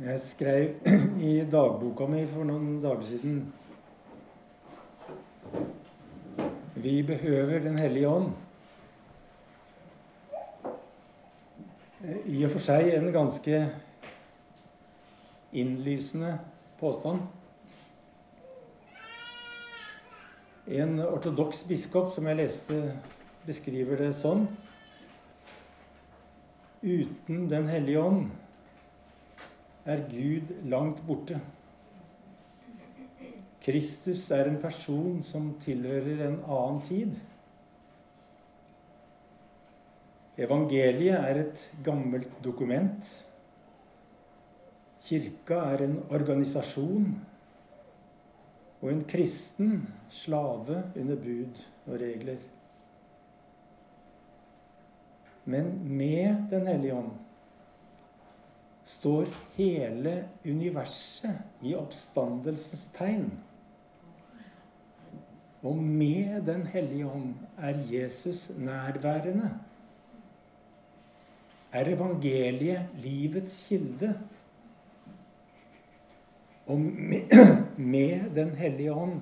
Jeg skrev i dagboka mi for noen dager siden Vi behøver Den hellige ånd. I og for seg en ganske innlysende påstand. En ortodoks biskop som jeg leste, beskriver det sånn Uten Den hellige ånd er Gud langt borte. Kristus er en person som tilhører en annen tid. Evangeliet er et gammelt dokument. Kirka er en organisasjon og en kristen slave under bud og regler. Men med Den hellige ånd står hele universet i oppstandelsens tegn. Og med Den hellige ånd er Jesus nærværende. Er evangeliet livets kilde? Og med, Den hellige ånd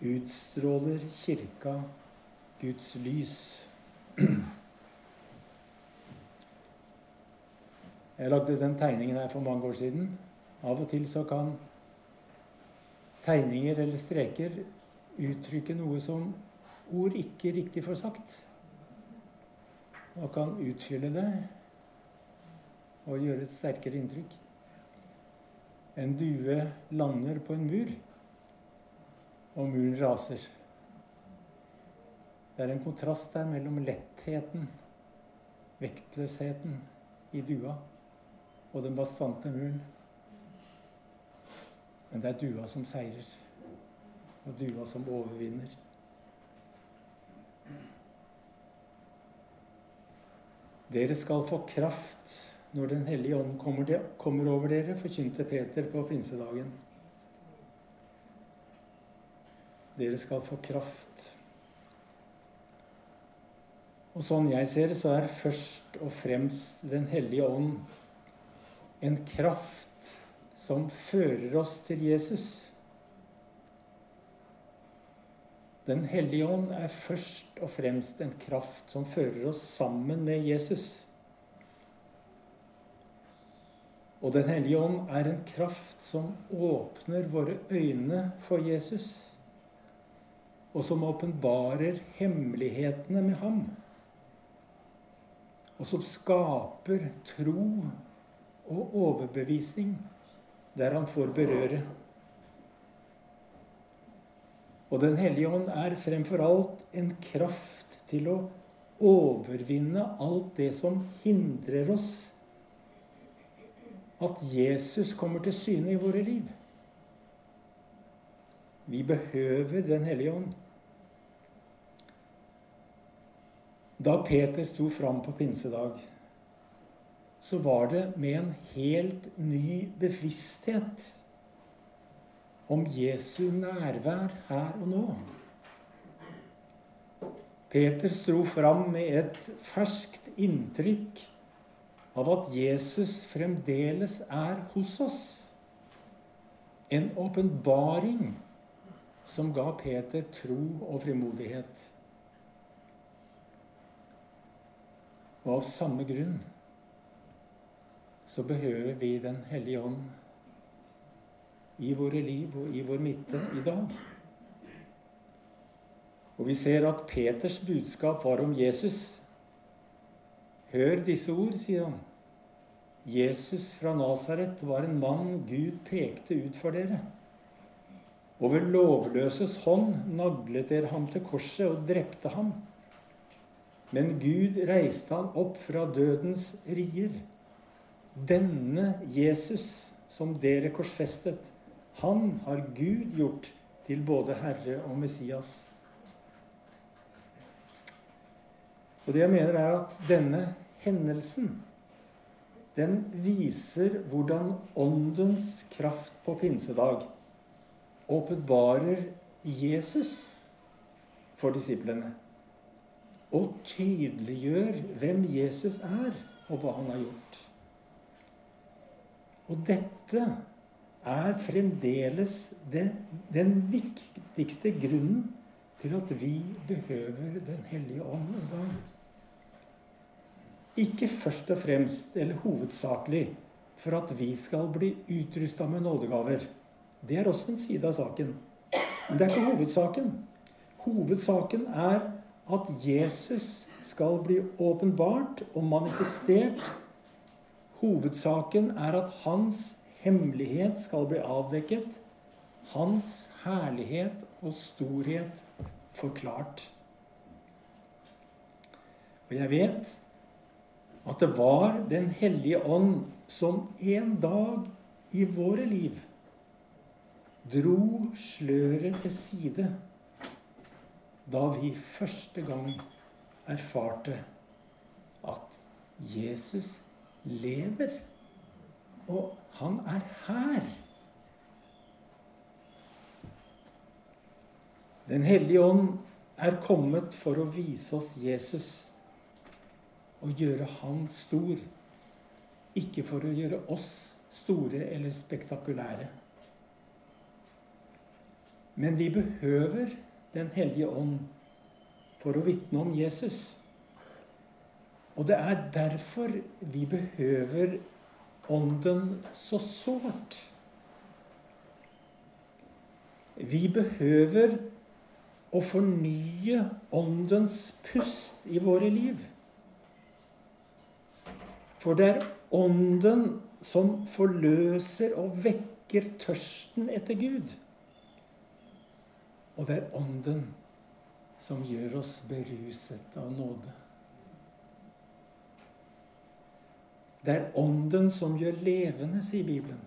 utstråler Kirka Guds lys. Jeg lagde den tegningen her for mange år siden. Av og til så kan tegninger eller streker uttrykke noe som ord ikke riktig får sagt. Og kan utfylle det og gjøre et sterkere inntrykk. En due lander på en mur, og muren raser. Det er en kontrast der mellom lettheten, vektløsheten i dua, og den bastante muren. Men det er dua som seirer og dua som overvinner. Dere skal få kraft når Den hellige ånd kommer, kommer over dere, forkynte Peter på pinsedagen. Dere skal få kraft. Og sånn jeg ser det, så er først og fremst Den hellige ånd en kraft som fører oss til Jesus. Den hellige ånd er først og fremst en kraft som fører oss sammen med Jesus. Og Den hellige ånd er en kraft som åpner våre øyne for Jesus, og som åpenbarer hemmelighetene med ham, og som skaper tro og overbevisning der han får berøre. Og Den hellige ånd er fremfor alt en kraft til å overvinne alt det som hindrer oss at Jesus kommer til syne i våre liv. Vi behøver Den hellige ånd. Da Peter sto fram på pinsedag, så var det med en helt ny bevissthet om Jesu nærvær her og nå. Peter sto fram med et ferskt inntrykk av at Jesus fremdeles er hos oss. En åpenbaring som ga Peter tro og frimodighet. Og av samme grunn så behøver vi Den hellige ånd i våre liv og i vår midte i dag. Og vi ser at Peters budskap var om Jesus. Hør disse ord, sier han. Jesus fra Nasaret var en mann Gud pekte ut for dere. Og ved lovløses hånd naglet dere ham til korset og drepte ham. Men Gud reiste ham opp fra dødens rier. Denne Jesus som dere korsfestet, han har Gud gjort til både Herre og Messias. Og det jeg mener, er at denne hendelsen den viser hvordan Åndens kraft på pinsedag åpenbarer Jesus for disiplene. Og tydeliggjør hvem Jesus er, og hva han har gjort. Og dette er fremdeles det, den viktigste grunnen til at vi behøver Den hellige ånd i dag. Ikke først og fremst, eller hovedsakelig, for at vi skal bli utrusta med nådegaver. Det er også en side av saken. Men det er ikke hovedsaken. Hovedsaken er at Jesus skal bli åpenbart og manifestert. Hovedsaken er at hans hemmelighet skal bli avdekket. Hans herlighet og storhet forklart. Og jeg vet at det var Den hellige ånd som en dag i våre liv dro sløret til side da vi første gang erfarte at Jesus lever, og han er her. Den hellige ånd er kommet for å vise oss Jesus og gjøre han stor, ikke for å gjøre oss store eller spektakulære. Men vi behøver Den hellige ånd for å vitne om Jesus. Og det er derfor vi behøver Ånden så sårt. Vi behøver å fornye Åndens pust i våre liv. For det er Ånden som forløser og vekker tørsten etter Gud. Og det er Ånden som gjør oss beruset av nåde. Det er Ånden som gjør levende, sier Bibelen.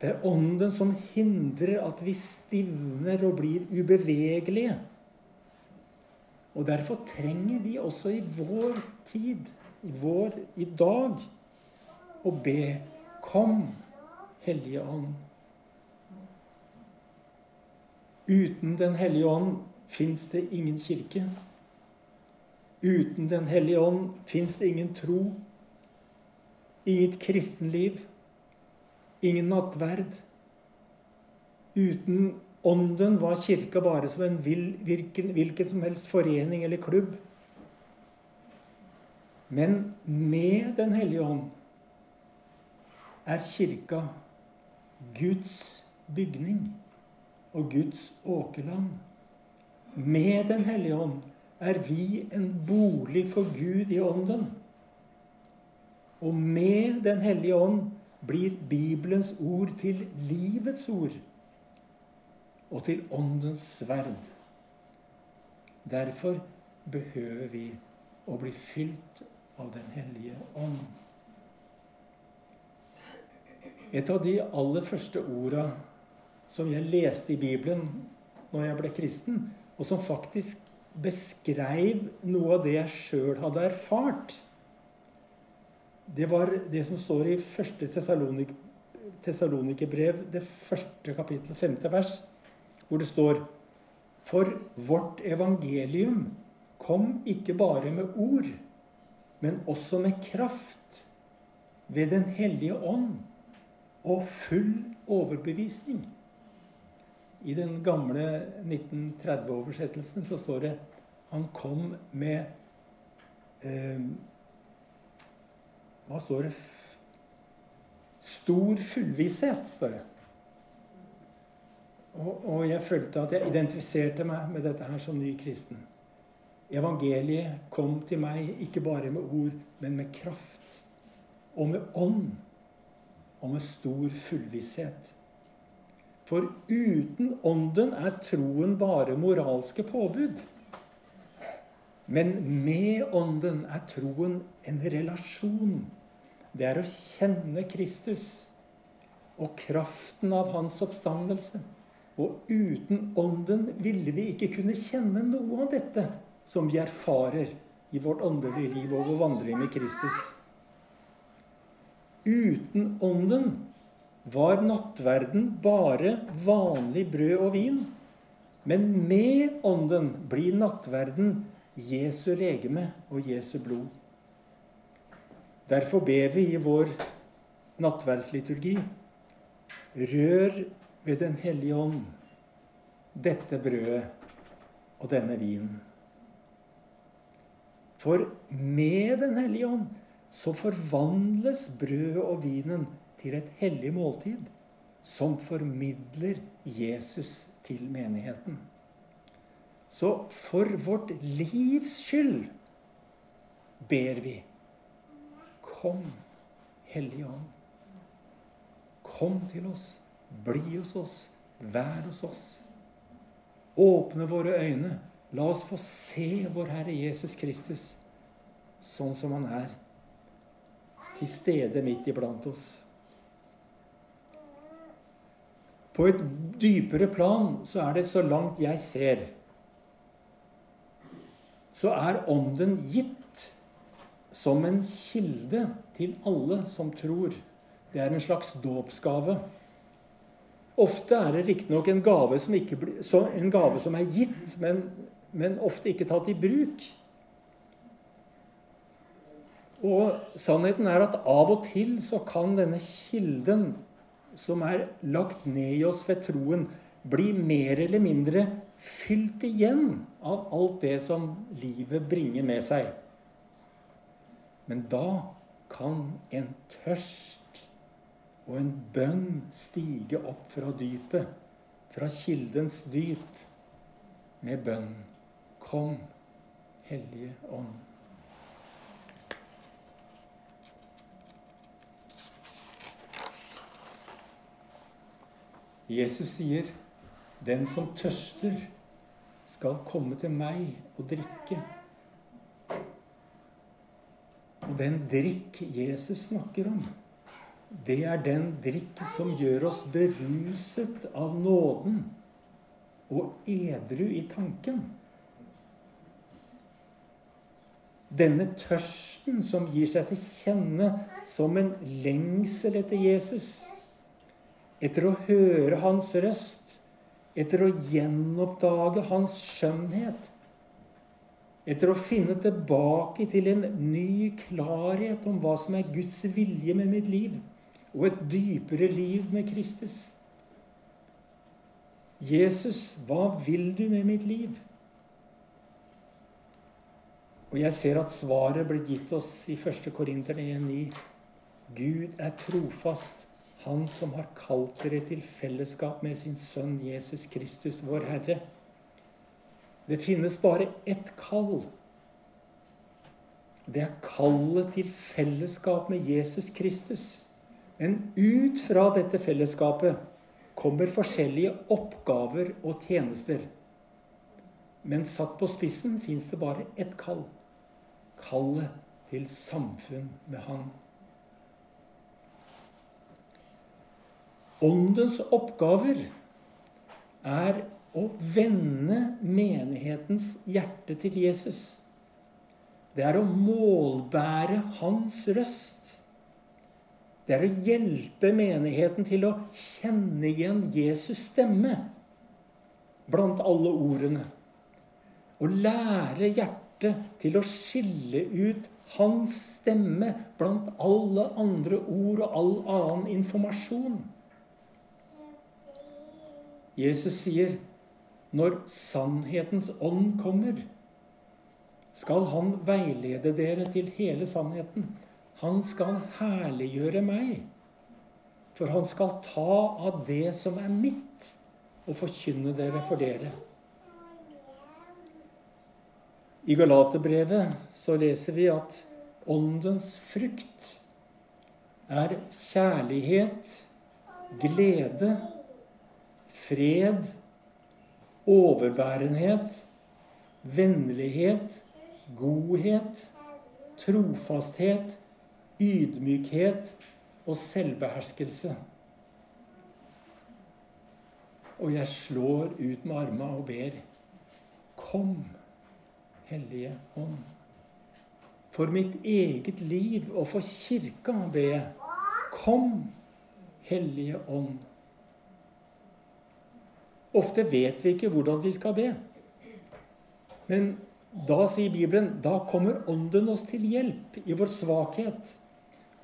Det er Ånden som hindrer at vi stivner og blir ubevegelige. Og derfor trenger vi også i vår tid, i vår i dag, å be Kom, Hellige Ånd. Uten Den hellige ånd fins det ingen kirke. Uten Den hellige ånd fins det ingen tro, inget kristenliv, ingen nattverd. Uten Ånden var kirka bare som en hvilken, hvilken som helst forening eller klubb. Men med Den hellige ånd er kirka Guds bygning og Guds åkerland. Med Den hellige ånd er vi en bolig for Gud i ånden. Og med Den hellige ånd blir Bibelens ord til livets ord og til åndens sverd. Derfor behøver vi å bli fylt av Den hellige ånd. Et av de aller første orda som jeg leste i Bibelen når jeg ble kristen, og som faktisk beskreiv noe av det jeg sjøl hadde erfart. Det var det som står i første Tessalonikerbrev, det første kapittel, femte vers, hvor det står For vårt evangelium kom ikke bare med ord, men også med kraft ved Den hellige ånd og full overbevisning. I den gamle 1930-oversettelsen så står det han kom med eh, Hva står det? Stor fullvisshet, står det. Og, og, jeg følte at jeg identifiserte meg med dette her som ny kristen. Evangeliet kom til meg ikke bare med ord, men med kraft. Og med ånd. Og med stor fullvisshet. For uten Ånden er troen bare moralske påbud. Men med Ånden er troen en relasjon. Det er å kjenne Kristus og kraften av hans oppstandelse. Og uten Ånden ville vi ikke kunne kjenne noe av dette som vi erfarer i vårt åndelige liv og vår vandring med Kristus. Uten Ånden var nattverden bare vanlig brød og vin. Men med Ånden blir nattverden Jesu legeme og Jesu blod. Derfor ber vi i vår nattverdsliturgi. Rør ved Den hellige ånd dette brødet og denne vinen. For med Den hellige ånd så forvandles brødet og vinen til et hellig måltid som formidler Jesus til menigheten. Så for vårt livs skyld ber vi Kom, Hellige Ånd. Kom til oss. Bli hos oss. Vær hos oss. Åpne våre øyne. La oss få se vår Herre Jesus Kristus sånn som han er, til stede midt iblant oss. På et dypere plan så er det så langt jeg ser, så er Ånden gitt som en kilde til alle som tror. Det er en slags dåpsgave. Ofte er det riktignok en, en gave som er gitt, men, men ofte ikke tatt i bruk. Og sannheten er at av og til så kan denne kilden som er lagt ned i oss ved troen, bli mer eller mindre fylt igjen av alt det som livet bringer med seg. Men da kan en tørst og en bønn stige opp fra dypet, fra kildens dyp, med bønn. Kom, Hellige Ånd. Jesus sier, 'Den som tørster, skal komme til meg og drikke'. Og den drikk Jesus snakker om, det er den drikk som gjør oss beruset av nåden og edru i tanken. Denne tørsten som gir seg til kjenne som en lengsel etter Jesus, etter å høre hans røst, etter å gjenoppdage hans skjønnhet, etter å finne tilbake til en ny klarhet om hva som er Guds vilje med mitt liv, og et dypere liv med Kristus. Jesus, hva vil du med mitt liv? Og jeg ser at svaret blir gitt oss i 1. Korinterne 1,9. Gud er trofast, Han som har kalt dere til fellesskap med sin Sønn Jesus Kristus, vår Herre. Det finnes bare ett kall. Det er kallet til fellesskap med Jesus Kristus. Men ut fra dette fellesskapet kommer forskjellige oppgaver og tjenester. Men satt på spissen fins det bare ett kall. Kallet til samfunn med Han. Åndens oppgaver er å vende menighetens hjerte til Jesus. Det er å målbære hans røst. Det er å hjelpe menigheten til å kjenne igjen Jesus' stemme blant alle ordene. Å lære hjertet til å skille ut hans stemme blant alle andre ord og all annen informasjon. Jesus sier når sannhetens ånd kommer, skal han veilede dere til hele sannheten. Han skal herliggjøre meg. For han skal ta av det som er mitt, og forkynne dere for dere. I Galaterbrevet så leser vi at åndens frukt er kjærlighet, glede, fred, overbærenhet, vennlighet, godhet, trofasthet, ydmykhet og selvbeherskelse. Og jeg slår ut med arma og ber Kom, Hellige Ånd. For mitt eget liv og for kirka ber jeg. Kom, Hellige Ånd. Ofte vet vi ikke hvordan vi skal be. Men da sier Bibelen da kommer Ånden oss til hjelp i vår svakhet.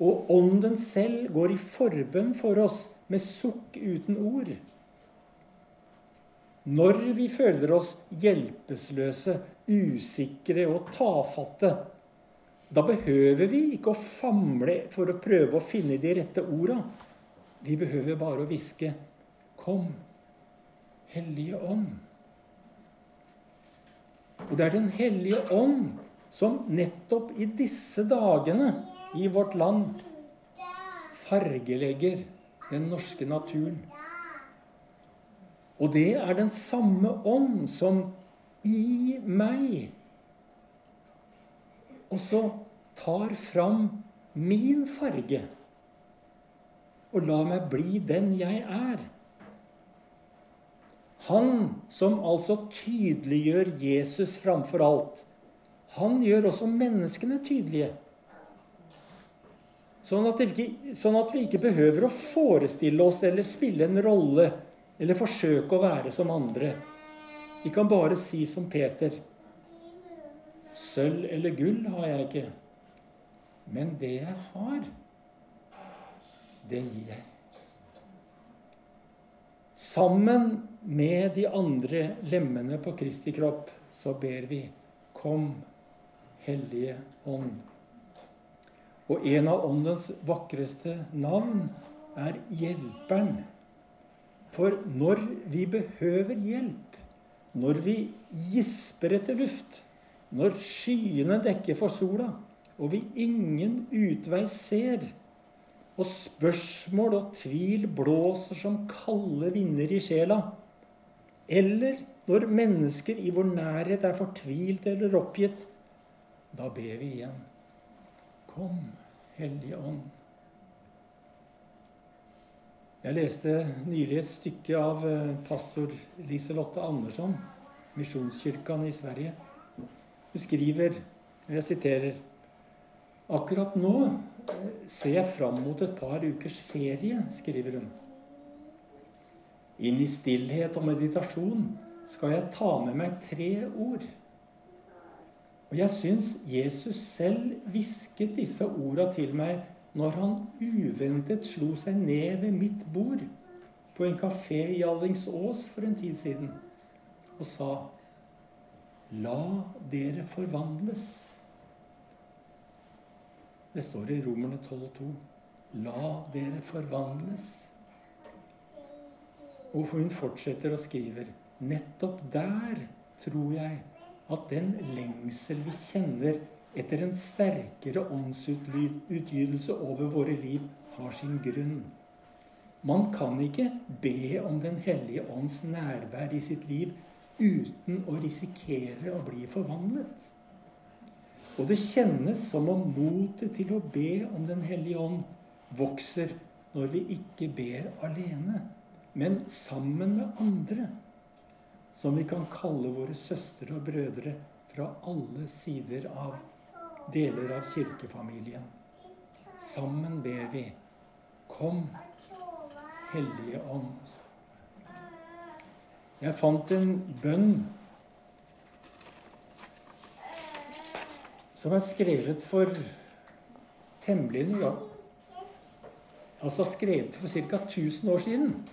Og Ånden selv går i forbønn for oss med sukk uten ord. Når vi føler oss hjelpeløse, usikre og tafatte, da behøver vi ikke å famle for å prøve å finne de rette orda. Vi behøver bare å hviske 'Kom, Hellige Ånd'. Og det er Den hellige ånd som nettopp i disse dagene i vårt land fargelegger den norske naturen. Og det er den samme ånd som i meg også tar fram min farge og la meg bli den jeg er. Han som altså tydeliggjør Jesus framfor alt, han gjør også menneskene tydelige. Sånn at, ikke, sånn at, vi ikke behøver å forestille oss eller spille en rolle eller forsøke å være som andre. Vi kan bare si som Peter Sølv eller gull har jeg ikke, men det jeg har, det gir jeg. Sammen med de andre lemmene på Kristi kropp så ber vi Kom, Hellige Ånd. Og en av Åndens vakreste navn er Hjelperen. For når vi behøver hjelp, når vi gisper etter luft, når skyene dekker for sola, og vi ingen utvei ser, og spørsmål og tvil blåser som kalde vinder i sjela, eller når mennesker i vår nærhet er fortvilt eller oppgitt, da ber vi igjen. Kom, Hellige Ånd. Jeg leste nylig et stykke av eh, pastor Liselotte Andersson, Misjonskirken i Sverige. Hun skriver, og jeg siterer Akkurat nå eh, ser jeg fram mot et par ukers ferie, skriver hun. Inn i stillhet og meditasjon skal jeg ta med meg tre ord. Og jeg syns Jesus selv hvisket disse orda til meg når han uventet slo seg ned ved mitt bord på en kafé i Allingsås for en tid siden og sa La dere forvandles. Det står i Romerne 12,2. La dere forvandles. Og hun fortsetter og skriver Nettopp der tror jeg at den lengsel vi kjenner etter en sterkere åndsutgytelse over våre liv, har sin grunn. Man kan ikke be om Den hellige ånds nærvær i sitt liv uten å risikere å bli forvandlet. Og det kjennes som om motet til å be om Den hellige ånd vokser når vi ikke ber alene, men sammen med andre som vi kan kalle våre søstre og brødre fra alle sider av deler av kirkefamilien. Sammen ber vi Kom, Hellige Ånd. Jeg fant en bønn som er skrevet for temmelig nøyaktig Altså skrevet for ca. 1000 år siden.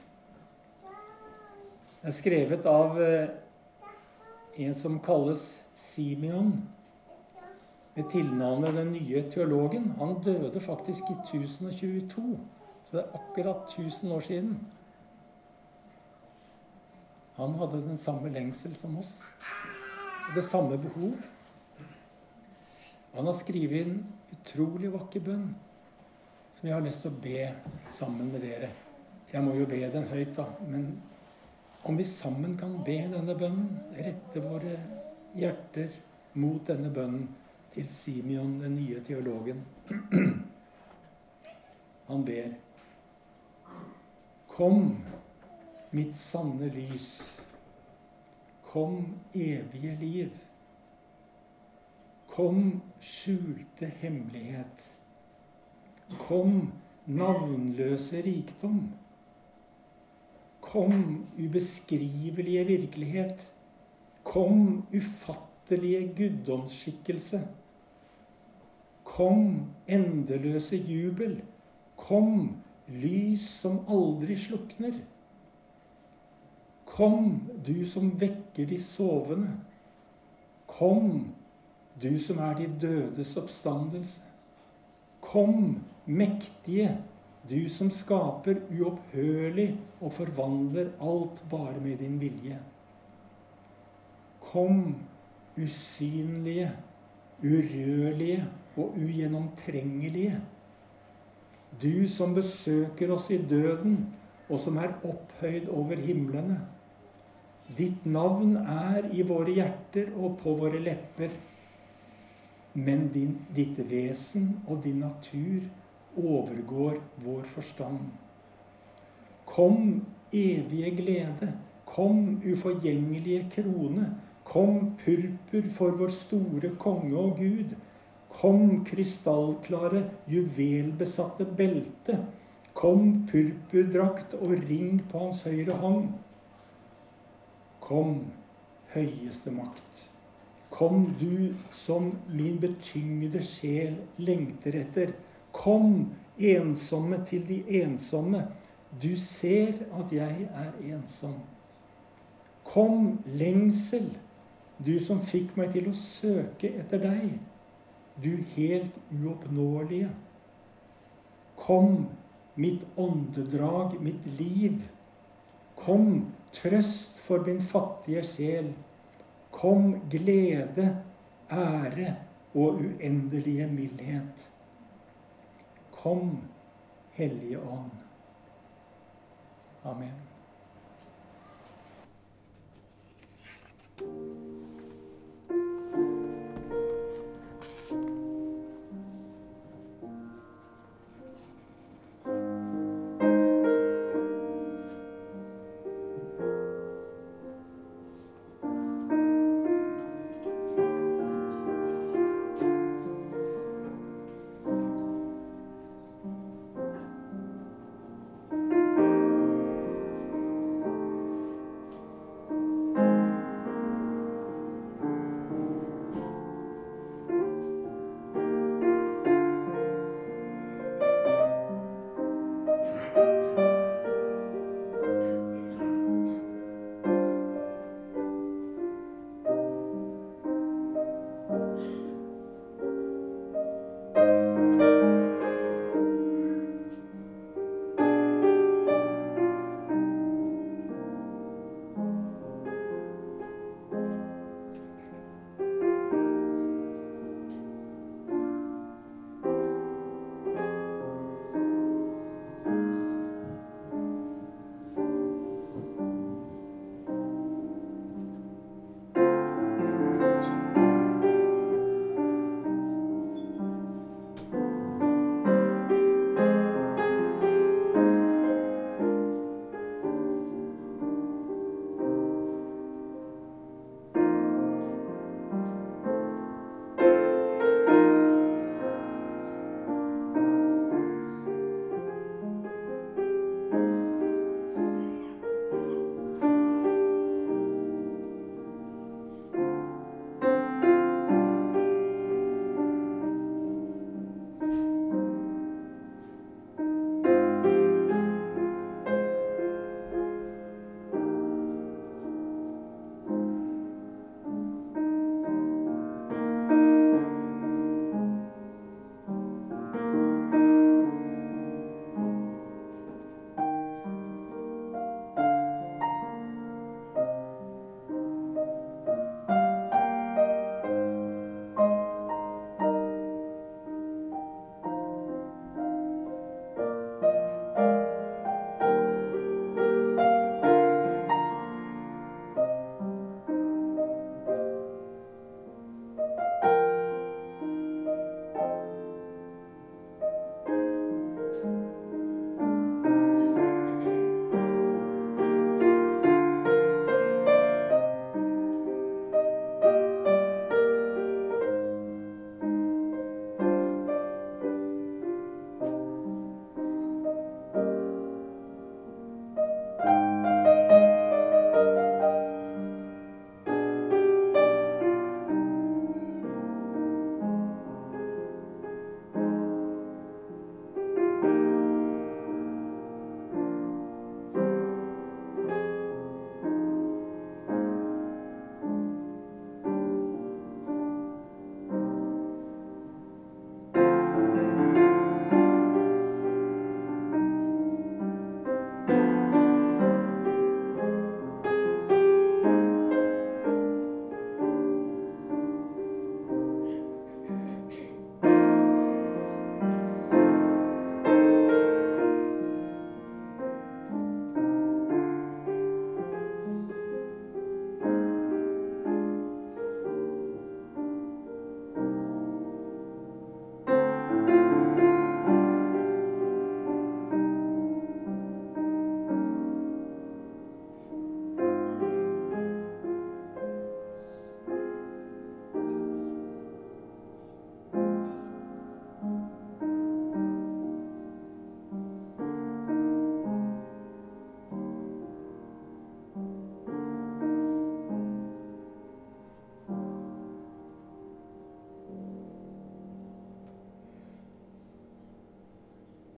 Det er skrevet av eh, en som kalles Simeon, med tilnavnet Den nye teologen. Han døde faktisk i 1022, så det er akkurat 1000 år siden. Han hadde den samme lengsel som oss, og det samme behov. Han har skrevet en utrolig vakker bønn som jeg har lyst til å be sammen med dere. Jeg må jo be den høyt, da, men om vi sammen kan be denne bønnen, rette våre hjerter mot denne bønnen til Simeon, den nye teologen. Han ber Kom, mitt sanne lys. Kom, evige liv. Kom, skjulte hemmelighet. Kom, navnløse rikdom. Kom, ubeskrivelige virkelighet. Kom, ufattelige guddomsskikkelse. Kom, endeløse jubel. Kom, lys som aldri slukner. Kom, du som vekker de sovende. Kom, du som er de dødes oppstandelse. Kom, mektige, du som skaper uopphørlig og forvandler alt bare med din vilje. Kom, usynlige, urørlige og ugjennomtrengelige. Du som besøker oss i døden, og som er opphøyd over himlene. Ditt navn er i våre hjerter og på våre lepper. Men din, ditt vesen og din natur overgår vår forstand. Kom, evige glede. Kom, uforgjengelige krone. Kom, purpur for vår store konge og Gud. Kom, krystallklare, juvelbesatte belte. Kom, purpurdrakt og ring på hans høyre hånd. Kom, høyeste makt. Kom, du som min betyngede sjel lengter etter. Kom, ensomme til de ensomme. Du ser at jeg er ensom. Kom, lengsel, du som fikk meg til å søke etter deg. Du helt uoppnåelige. Kom, mitt åndedrag, mitt liv. Kom, trøst for min fattige sjel. Kom glede, ære og uendelige mildhet. Kom, Hellige Ånd. Amen.